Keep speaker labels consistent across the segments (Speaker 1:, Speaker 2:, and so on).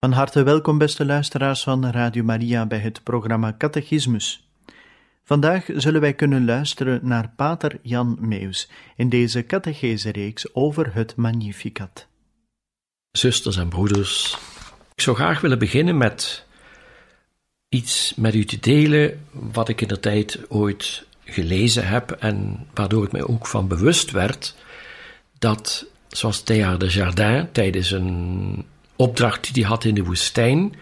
Speaker 1: Van harte welkom, beste luisteraars van Radio Maria, bij het programma Catechismus. Vandaag zullen wij kunnen luisteren naar Pater Jan Meus in deze catechese-reeks over het Magnificat.
Speaker 2: Zusters en broeders, ik zou graag willen beginnen met iets met u te delen wat ik in de tijd ooit gelezen heb en waardoor ik mij ook van bewust werd dat, zoals Théard de Jardin tijdens een opdracht die hij had in de woestijn,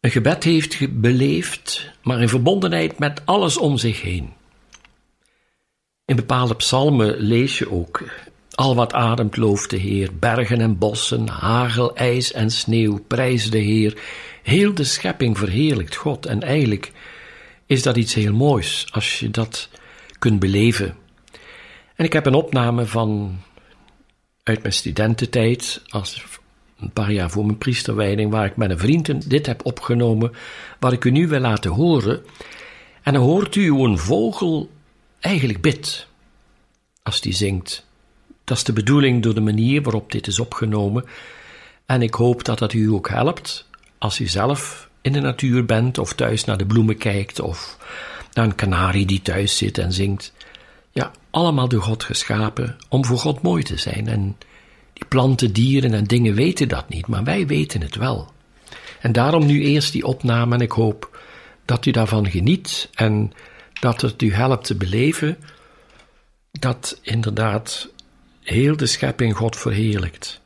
Speaker 2: een gebed heeft beleefd, maar in verbondenheid met alles om zich heen. In bepaalde psalmen lees je ook: Al wat ademt looft de Heer, bergen en bossen, hagel, ijs en sneeuw, prijs de Heer. Heel de schepping verheerlijkt God. En eigenlijk is dat iets heel moois als je dat kunt beleven. En ik heb een opname van uit mijn studententijd als een paar jaar voor mijn priesterwijding, waar ik met een vriend dit heb opgenomen, wat ik u nu wil laten horen. En dan hoort u een vogel eigenlijk bidt, als die zingt. Dat is de bedoeling door de manier waarop dit is opgenomen. En ik hoop dat dat u ook helpt, als u zelf in de natuur bent, of thuis naar de bloemen kijkt, of naar een kanarie die thuis zit en zingt. Ja, allemaal door God geschapen om voor God mooi te zijn en die planten, dieren en dingen weten dat niet, maar wij weten het wel. En daarom nu eerst die opname en ik hoop dat u daarvan geniet en dat het u helpt te beleven dat inderdaad heel de schepping God verheerlijkt.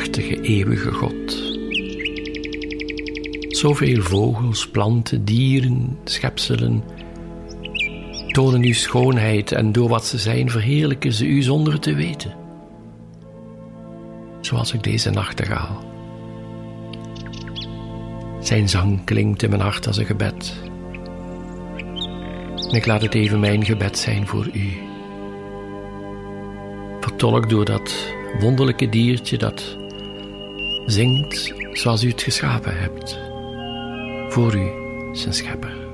Speaker 2: Almachtige eeuwige God. Zoveel vogels, planten, dieren, schepselen tonen uw schoonheid en door wat ze zijn verheerlijken ze u zonder te weten. Zoals ik deze nachtegaal. Zijn zang klinkt in mijn hart als een gebed. Ik laat het even mijn gebed zijn voor u. Vertolk door dat wonderlijke diertje dat zingt zoals u het geschapen hebt. Voor u, zijn schepper.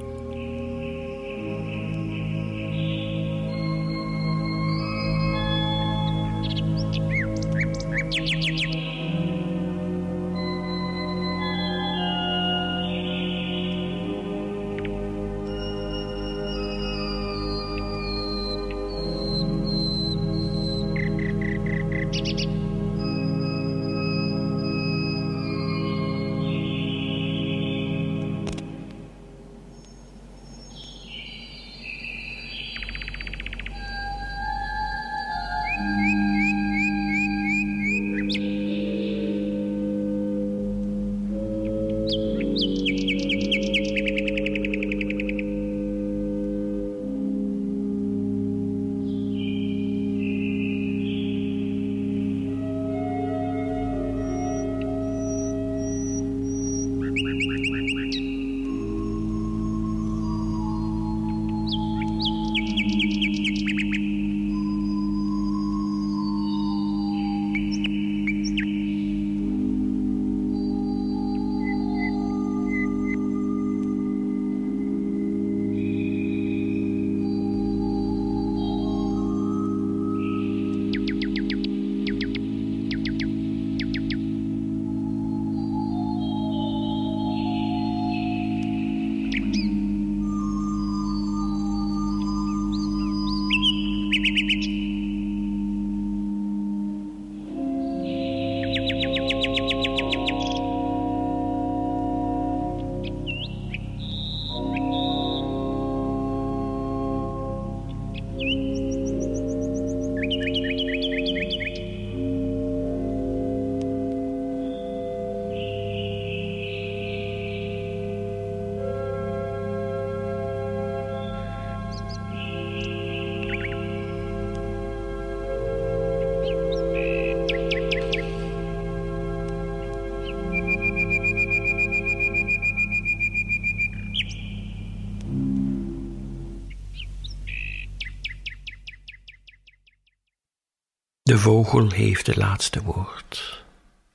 Speaker 2: De vogel heeft het laatste woord.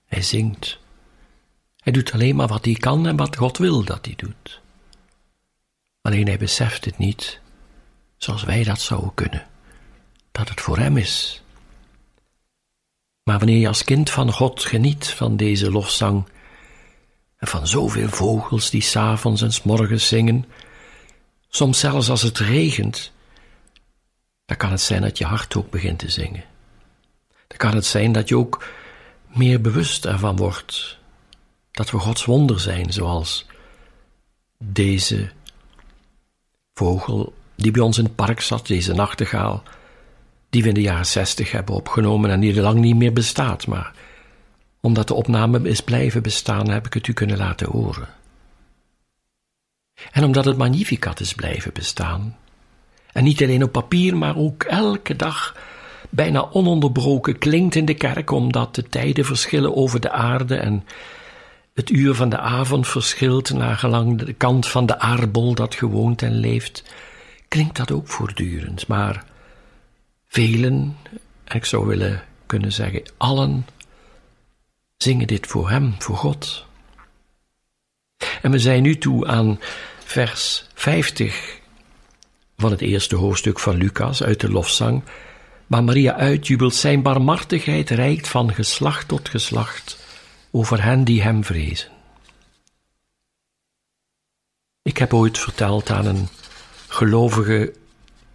Speaker 2: Hij zingt. Hij doet alleen maar wat hij kan en wat God wil dat hij doet. Alleen hij beseft het niet, zoals wij dat zouden kunnen, dat het voor hem is. Maar wanneer je als kind van God geniet van deze lofzang en van zoveel vogels die s'avonds en s morgens zingen, soms zelfs als het regent, dan kan het zijn dat je hart ook begint te zingen. Dan kan het zijn dat je ook meer bewust ervan wordt dat we Gods wonder zijn, zoals deze vogel die bij ons in het park zat, deze nachtegaal, die we in de jaren zestig hebben opgenomen en die er lang niet meer bestaat, maar omdat de opname is blijven bestaan, heb ik het u kunnen laten horen. En omdat het Magnificat is blijven bestaan, en niet alleen op papier, maar ook elke dag bijna ononderbroken klinkt in de kerk, omdat de tijden verschillen over de aarde en het uur van de avond verschilt naar gelang de kant van de aardbol dat gewoont en leeft, klinkt dat ook voortdurend. Maar velen, ik zou willen kunnen zeggen allen, zingen dit voor Hem, voor God. En we zijn nu toe aan vers 50 van het eerste hoofdstuk van Lucas uit de lofzang, waar Maria uitjubelt, zijn barmhartigheid reikt van geslacht tot geslacht over hen die hem vrezen. Ik heb ooit verteld aan een gelovige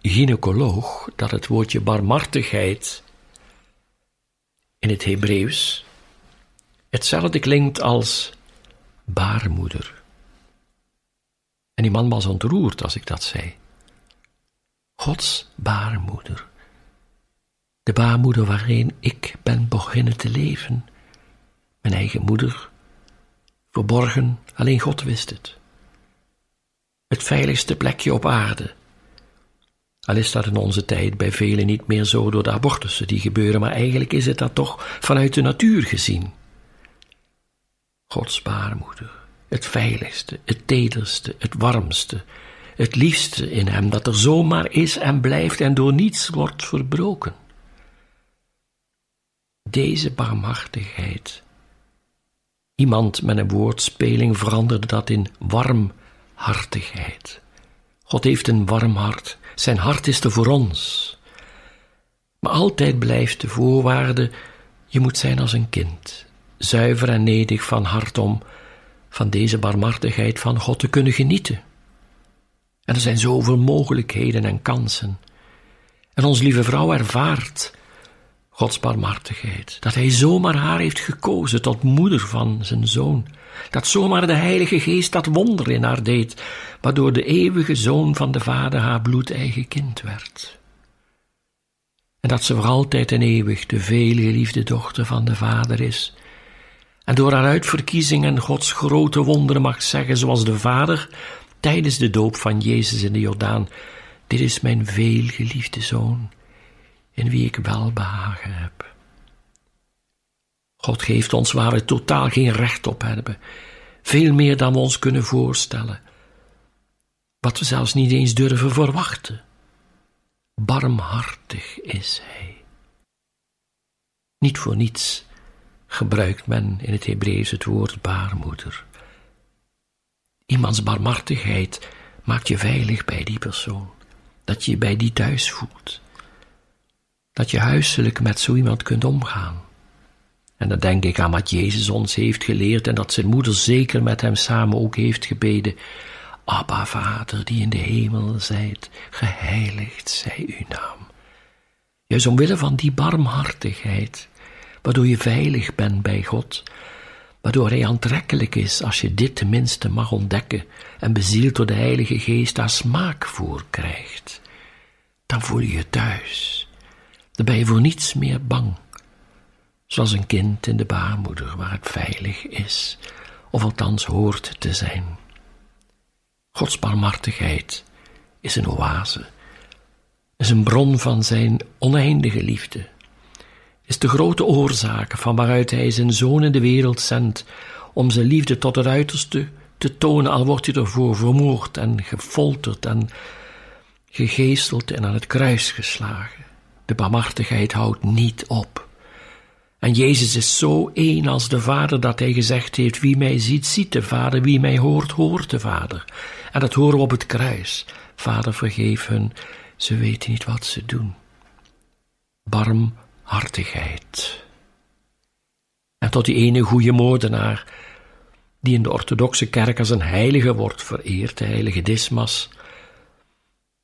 Speaker 2: gynaecoloog dat het woordje barmhartigheid in het Hebreeuws hetzelfde klinkt als baarmoeder. En die man was ontroerd als ik dat zei. Gods baarmoeder. De baarmoeder waarin ik ben beginnen te leven mijn eigen moeder, verborgen, alleen God wist het. Het veiligste plekje op aarde. Al is dat in onze tijd bij velen niet meer zo door de abortussen die gebeuren, maar eigenlijk is het dat toch vanuit de natuur gezien. Gods baarmoeder, het veiligste, het tederste, het warmste, het liefste in hem, dat er zomaar is en blijft en door niets wordt verbroken. Deze barmhartigheid Iemand met een woordspeling veranderde dat in warmhartigheid. God heeft een warm hart. Zijn hart is er voor ons. Maar altijd blijft de voorwaarde: je moet zijn als een kind, zuiver en nedig van hart om van deze barmhartigheid van God te kunnen genieten. En er zijn zoveel mogelijkheden en kansen. En onze lieve vrouw ervaart Gods barmhartigheid. Dat hij zomaar haar heeft gekozen tot moeder van zijn zoon. Dat zomaar de Heilige Geest dat wonder in haar deed, waardoor de eeuwige zoon van de Vader haar bloedeigen kind werd. En dat ze voor altijd en eeuwig de veelgeliefde dochter van de Vader is. En door haar uitverkiezing en Gods grote wonderen mag zeggen, zoals de Vader tijdens de doop van Jezus in de Jordaan: Dit is mijn veelgeliefde zoon in wie ik welbehagen heb. God geeft ons waar we totaal geen recht op hebben, veel meer dan we ons kunnen voorstellen, wat we zelfs niet eens durven verwachten. Barmhartig is Hij. Niet voor niets gebruikt men in het Hebreeuws het woord baarmoeder. Iemands barmhartigheid maakt je veilig bij die persoon, dat je je bij die thuis voelt dat je huiselijk met zo iemand kunt omgaan. En dan denk ik aan wat Jezus ons heeft geleerd en dat zijn moeder zeker met hem samen ook heeft gebeden. Abba, Vader, die in de hemel zijt, geheiligd zij uw naam. Juist omwille van die barmhartigheid, waardoor je veilig bent bij God, waardoor hij aantrekkelijk is als je dit tenminste mag ontdekken en bezield door de Heilige Geest daar smaak voor krijgt, dan voel je je thuis. Dan ben je voor niets meer bang. Zoals een kind in de baarmoeder waar het veilig is, of althans hoort te zijn. Gods barmhartigheid is een oase, is een bron van zijn oneindige liefde, is de grote oorzaak van waaruit hij zijn zoon in de wereld zendt om zijn liefde tot het uiterste te tonen, al wordt hij ervoor vermoord en gefolterd en gegeesteld en aan het kruis geslagen. De barmhartigheid houdt niet op. En Jezus is zo één als de Vader dat hij gezegd heeft: Wie mij ziet, ziet de Vader, wie mij hoort, hoort de Vader. En dat horen we op het kruis. Vader, vergeef hun, ze weten niet wat ze doen. Barmhartigheid. En tot die ene goede moordenaar, die in de orthodoxe kerk als een heilige wordt vereerd, de heilige Dismas.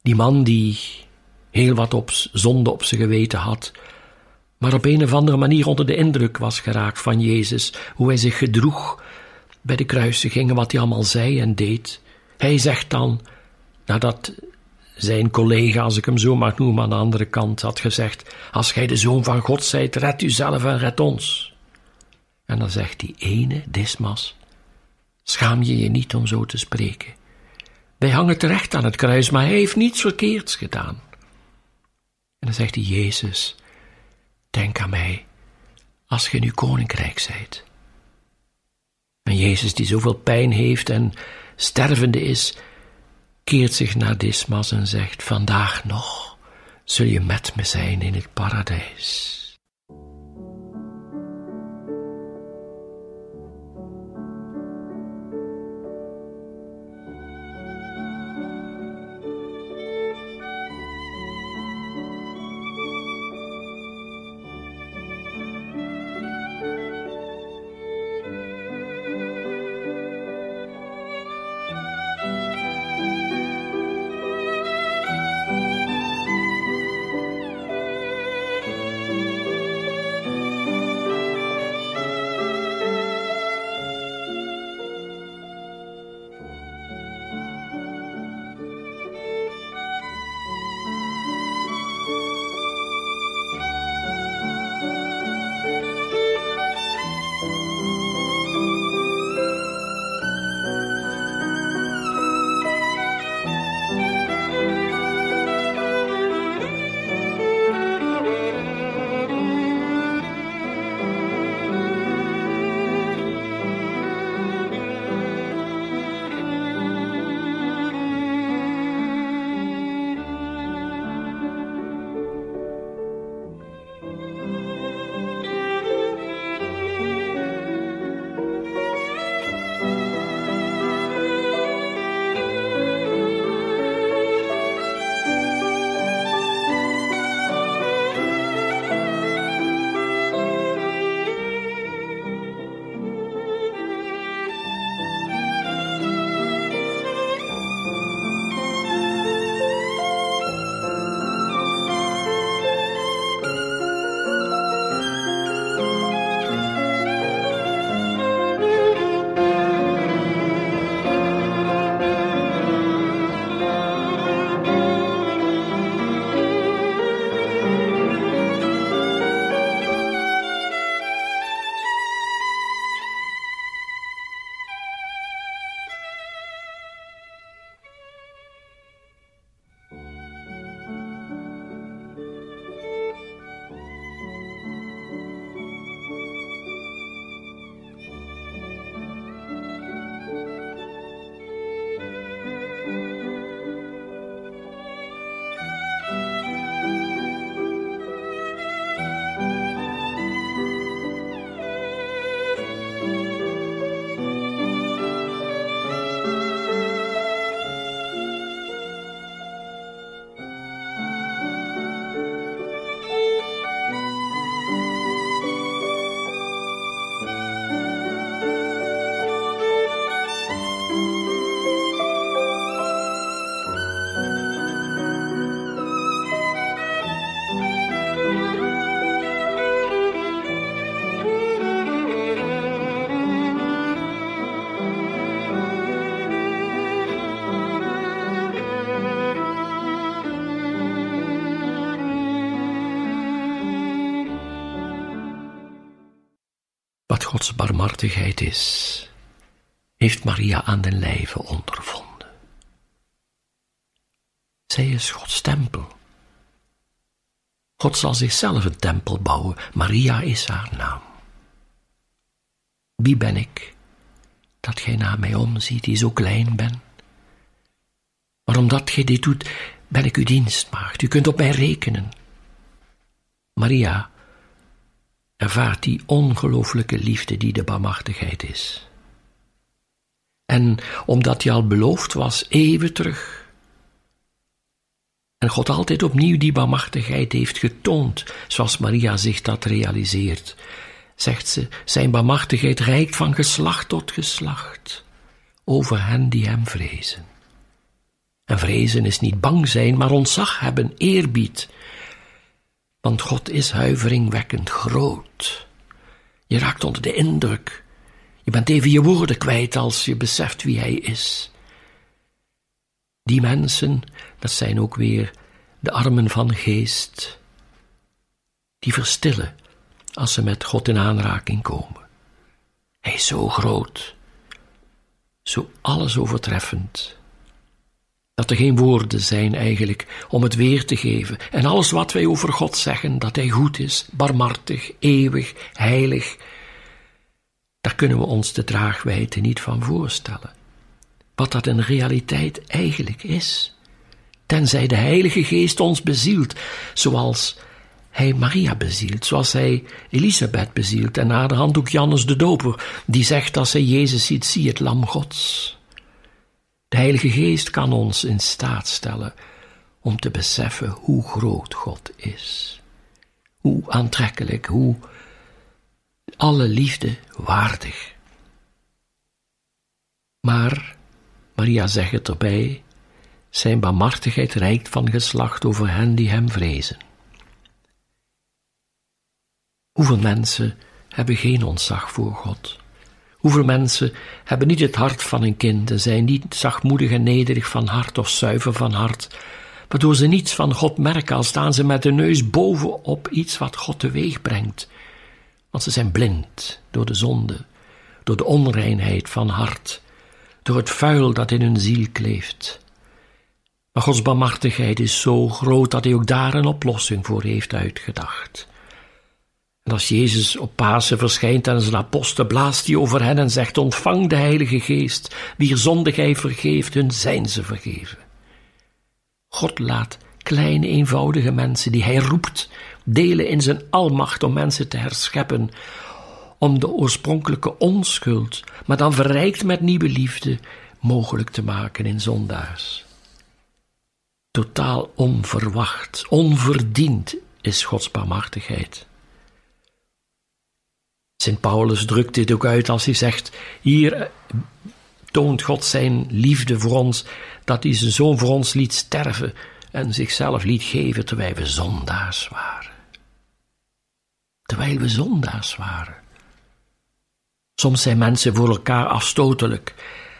Speaker 2: Die man die heel wat op zonde op zijn geweten had, maar op een of andere manier onder de indruk was geraakt van Jezus, hoe hij zich gedroeg bij de kruisigingen, wat hij allemaal zei en deed. Hij zegt dan, nadat zijn collega, als ik hem zo mag noemen, aan de andere kant had gezegd: Als gij de zoon van God zijt, red uzelf en red ons. En dan zegt die ene, Dismas: Schaam je je niet om zo te spreken. Wij hangen terecht aan het kruis, maar hij heeft niets verkeerds gedaan. En dan zegt hij: Jezus, denk aan mij als ge nu koninkrijk zijt. En Jezus, die zoveel pijn heeft en stervende is, keert zich naar Dismas en zegt: Vandaag nog zul je met me zijn in het paradijs. Barmhartigheid is, heeft Maria aan den lijve ondervonden. Zij is Gods tempel. God zal zichzelf een tempel bouwen, Maria is haar naam. Wie ben ik, dat gij naar mij omziet, die zo klein ben? Maar omdat gij dit doet, ben ik uw dienstmaagd, u kunt op mij rekenen. Maria, ervaart die ongelooflijke liefde die de barmhartigheid is. En omdat hij al beloofd was, eeuwen terug. En God altijd opnieuw die barmhartigheid heeft getoond, zoals Maria zich dat realiseert, zegt ze, zijn barmhartigheid reikt van geslacht tot geslacht over hen die hem vrezen. En vrezen is niet bang zijn, maar ontzag hebben, eerbied. Want God is huiveringwekkend groot. Je raakt onder de indruk. Je bent even je woorden kwijt als je beseft wie Hij is. Die mensen, dat zijn ook weer de armen van geest, die verstillen als ze met God in aanraking komen. Hij is zo groot, zo alles overtreffend, dat er geen woorden zijn eigenlijk om het weer te geven. En alles wat wij over God zeggen, dat Hij goed is, barmhartig, eeuwig, heilig, daar kunnen we ons de draagwijte niet van voorstellen. Wat dat in realiteit eigenlijk is. Tenzij de Heilige Geest ons bezielt, zoals hij Maria bezielt, zoals hij Elisabeth bezielt en na de hand ook Jannes de Doper, die zegt als hij Jezus ziet, zie het lam Gods. De Heilige Geest kan ons in staat stellen om te beseffen hoe groot God is. Hoe aantrekkelijk, hoe alle liefde waardig. Maar, Maria zegt erbij, zijn barmhartigheid reikt van geslacht over hen die hem vrezen. Hoeveel mensen hebben geen ontzag voor God? Hoeveel mensen hebben niet het hart van een kind en zijn niet zachtmoedig en nederig van hart of zuiver van hart, waardoor ze niets van God merken, al staan ze met de neus bovenop iets wat God teweeg brengt. Want ze zijn blind door de zonde, door de onreinheid van hart, door het vuil dat in hun ziel kleeft. Maar Gods barmhartigheid is zo groot dat hij ook daar een oplossing voor heeft uitgedacht. En als Jezus op Pasen verschijnt aan zijn apostel, blaast hij over hen en zegt: Ontvang de Heilige Geest, wier zonde gij vergeeft, hun zijn ze vergeven. God laat kleine, eenvoudige mensen die hij roept, delen in zijn almacht om mensen te herscheppen, om de oorspronkelijke onschuld, maar dan verrijkt met nieuwe liefde, mogelijk te maken in zondaars. Totaal onverwacht, onverdiend is Gods barmhartigheid. Sint Paulus drukt dit ook uit als hij zegt: Hier eh, toont God zijn liefde voor ons, dat hij zijn zoon voor ons liet sterven en zichzelf liet geven terwijl we zondaars waren. Terwijl we zondaars waren. Soms zijn mensen voor elkaar afstotelijk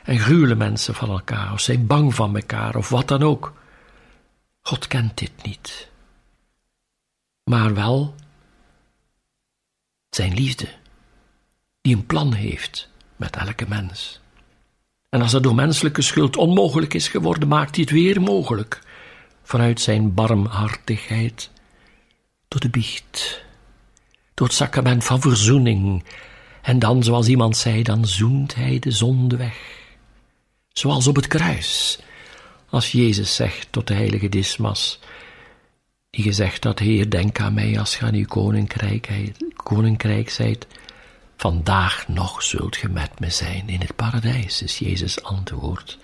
Speaker 2: en gruwelen mensen van elkaar, of zijn bang van elkaar, of wat dan ook. God kent dit niet. Maar wel zijn liefde die een plan heeft met elke mens. En als het door menselijke schuld onmogelijk is geworden, maakt hij het weer mogelijk vanuit zijn barmhartigheid door de biecht, door het sacrament van verzoening. En dan, zoals iemand zei, dan zoent hij de zonde weg. Zoals op het kruis, als Jezus zegt tot de heilige Dismas, die gezegd had, Heer, denk aan mij als je aan uw koninkrijk, koninkrijk zijt, Vandaag nog zult ge met me zijn in het paradijs, is Jezus antwoord.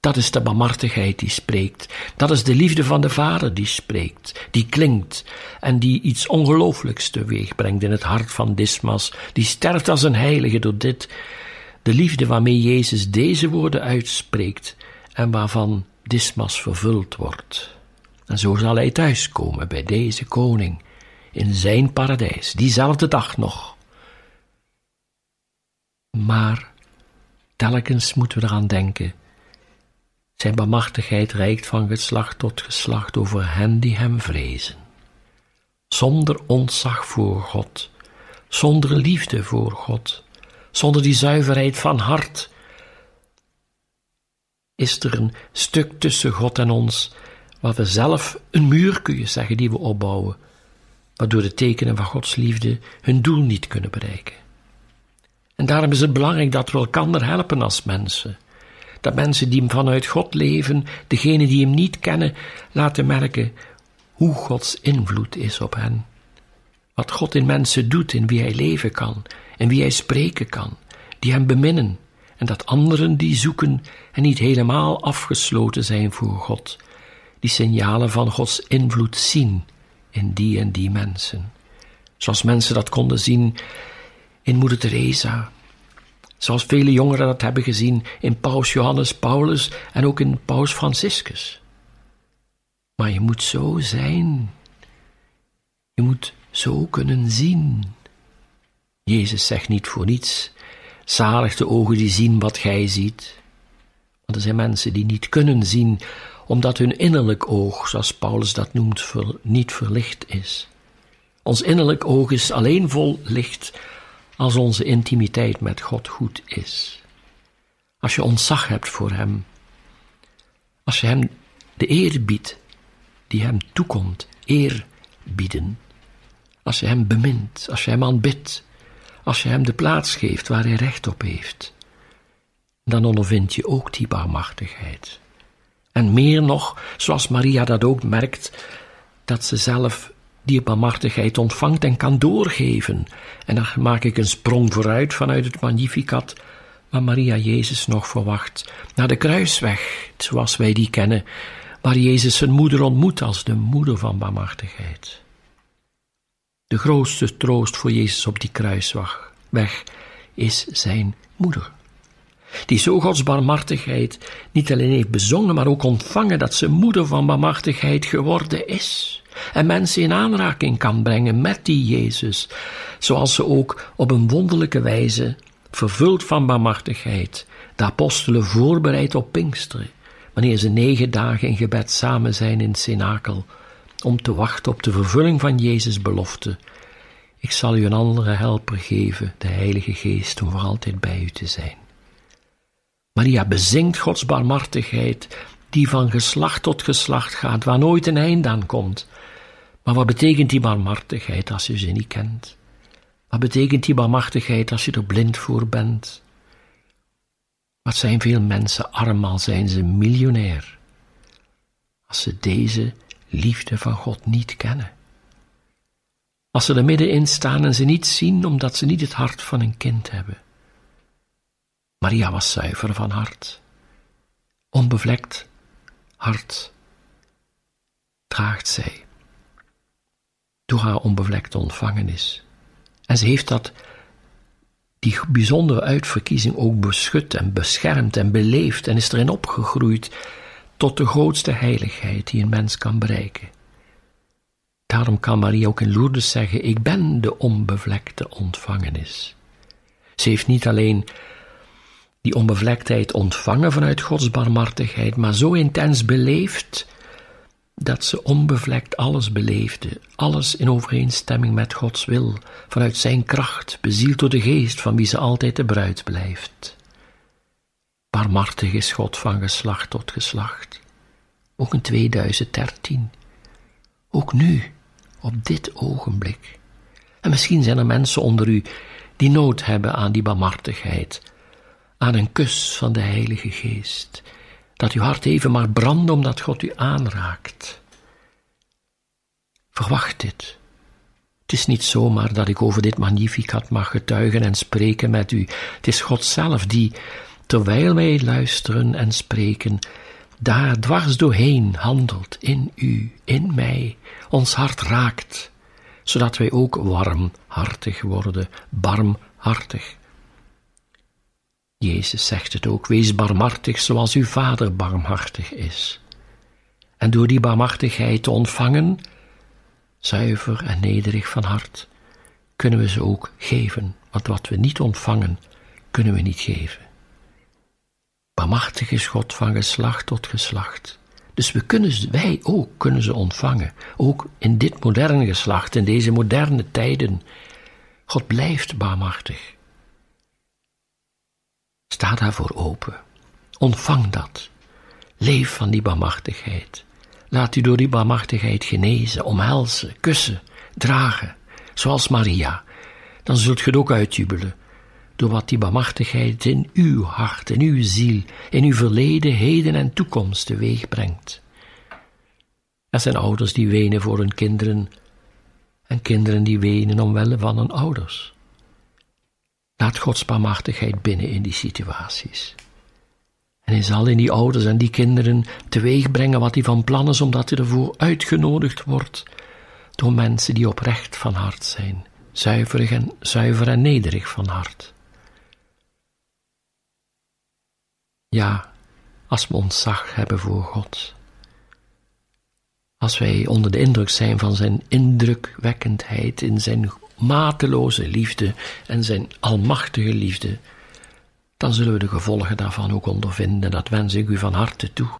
Speaker 2: Dat is de barmhartigheid die spreekt. Dat is de liefde van de Vader die spreekt, die klinkt en die iets ongelooflijks teweeg brengt in het hart van Dismas, die sterft als een heilige door dit, de liefde waarmee Jezus deze woorden uitspreekt en waarvan Dismas vervuld wordt. En zo zal hij thuiskomen bij deze koning in zijn paradijs, diezelfde dag nog. Maar telkens moeten we eraan denken. Zijn barmhartigheid reikt van geslacht tot geslacht over hen die hem vrezen. Zonder ontzag voor God, zonder liefde voor God, zonder die zuiverheid van hart, is er een stuk tussen God en ons, waar we zelf een muur, kun je zeggen, die we opbouwen, waardoor de tekenen van Gods liefde hun doel niet kunnen bereiken. En daarom is het belangrijk dat we elkaar helpen als mensen. Dat mensen die vanuit God leven, degenen die hem niet kennen, laten merken hoe Gods invloed is op hen. Wat God in mensen doet, in wie hij leven kan, en wie hij spreken kan, die hem beminnen, en dat anderen die zoeken en niet helemaal afgesloten zijn voor God, die signalen van Gods invloed zien in die en die mensen. Zoals mensen dat konden zien in Moeder Teresa, zoals vele jongeren dat hebben gezien in Paus Johannes Paulus en ook in Paus Franciscus. Maar je moet zo zijn. Je moet zo kunnen zien. Jezus zegt niet voor niets: zalig de ogen die zien wat gij ziet. Want er zijn mensen die niet kunnen zien, omdat hun innerlijk oog, zoals Paulus dat noemt, niet verlicht is. Ons innerlijk oog is alleen vol licht als onze intimiteit met God goed is. Als je ontzag hebt voor Hem, als je Hem de eer biedt die Hem toekomt, eer bieden. Als je Hem bemint, als je Hem aanbidt, als je Hem de plaats geeft waar Hij recht op heeft, dan ondervind je ook die barmhartigheid. En meer nog, zoals Maria dat ook merkt, dat ze zelf die barmhartigheid ontvangt en kan doorgeven. En dan maak ik een sprong vooruit vanuit het Magnificat, waar Maria Jezus nog verwacht, naar de kruisweg, zoals wij die kennen, waar Jezus zijn moeder ontmoet als de moeder van barmhartigheid. De grootste troost voor Jezus op die kruisweg is zijn moeder. Die zo Gods barmhartigheid niet alleen heeft bezongen, maar ook ontvangen dat ze moeder van barmhartigheid geworden is. En mensen in aanraking kan brengen met die Jezus, zoals ze ook op een wonderlijke wijze, vervuld van barmhartigheid, de apostelen voorbereid op Pinksteren, wanneer ze negen dagen in gebed samen zijn in cenakel, om te wachten op de vervulling van Jezus' belofte. Ik zal u een andere helper geven, de Heilige Geest, om voor altijd bij u te zijn. Maria bezingt Gods barmhartigheid, die van geslacht tot geslacht gaat, waar nooit een eind aan komt. Maar wat betekent die barmhartigheid als je ze niet kent? Wat betekent die barmhartigheid als je er blind voor bent? Wat zijn veel mensen arm, al zijn ze miljonair, als ze deze liefde van God niet kennen. Als ze er middenin staan en ze niet zien omdat ze niet het hart van een kind hebben. Maria was zuiver van hart, onbevlekt hart draagt zij door haar onbevlekte ontvangenis. En ze heeft dat, die bijzondere uitverkiezing ook beschut en beschermd en beleefd en is erin opgegroeid tot de grootste heiligheid die een mens kan bereiken. Daarom kan Maria ook in Lourdes zeggen: Ik ben de onbevlekte ontvangenis. Ze heeft niet alleen die onbevlektheid ontvangen vanuit Gods barmhartigheid, maar zo intens beleefd dat ze onbevlekt alles beleefde, alles in overeenstemming met Gods wil, vanuit Zijn kracht, bezield door de geest van wie ze altijd de bruid blijft. Barmhartig is God van geslacht tot geslacht, ook in 2013, ook nu, op dit ogenblik. En misschien zijn er mensen onder u die nood hebben aan die barmhartigheid, aan een kus van de Heilige Geest, dat uw hart even maar brandt omdat God u aanraakt. Verwacht dit. Het is niet zomaar dat ik over dit magnificat mag getuigen en spreken met u. Het is God zelf die, terwijl wij luisteren en spreken, daar dwars doorheen handelt in u, in mij, ons hart raakt, zodat wij ook warmhartig worden, barmhartig. Jezus zegt het ook, wees barmhartig zoals uw Vader barmhartig is. En door die barmhartigheid te ontvangen, zuiver en nederig van hart, kunnen we ze ook geven, want wat we niet ontvangen, kunnen we niet geven. Barmhartig is God van geslacht tot geslacht. Dus we kunnen, wij ook kunnen ze ontvangen, ook in dit moderne geslacht, in deze moderne tijden. God blijft barmhartig. Sta daarvoor open. Ontvang dat. Leef van die barmhartigheid. Laat u door die barmhartigheid genezen, omhelzen, kussen, dragen, zoals Maria. Dan zult het ook uitjubelen, door wat die barmhartigheid in uw hart, in uw ziel, in uw verleden, heden en toekomst teweeg brengt. Er zijn ouders die wenen voor hun kinderen, en kinderen die wenen omwille van hun ouders. Laat Gods barmhartigheid binnen in die situaties. En hij zal in die ouders en die kinderen teweeg brengen wat hij van plan is, omdat hij ervoor uitgenodigd wordt door mensen die oprecht van hart zijn, zuiverig en, zuiver en nederig van hart. Ja, als we ontzag hebben voor God. Als wij onder de indruk zijn van zijn indrukwekkendheid in zijn mateloze liefde en zijn almachtige liefde, dan zullen we de gevolgen daarvan ook ondervinden. Dat wens ik u van harte toe.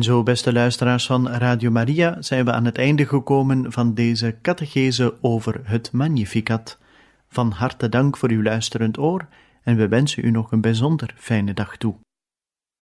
Speaker 1: En zo, beste luisteraars van Radio Maria, zijn we aan het einde gekomen van deze catechese over het Magnificat. Van harte dank voor uw luisterend oor en we wensen u nog een bijzonder fijne dag toe.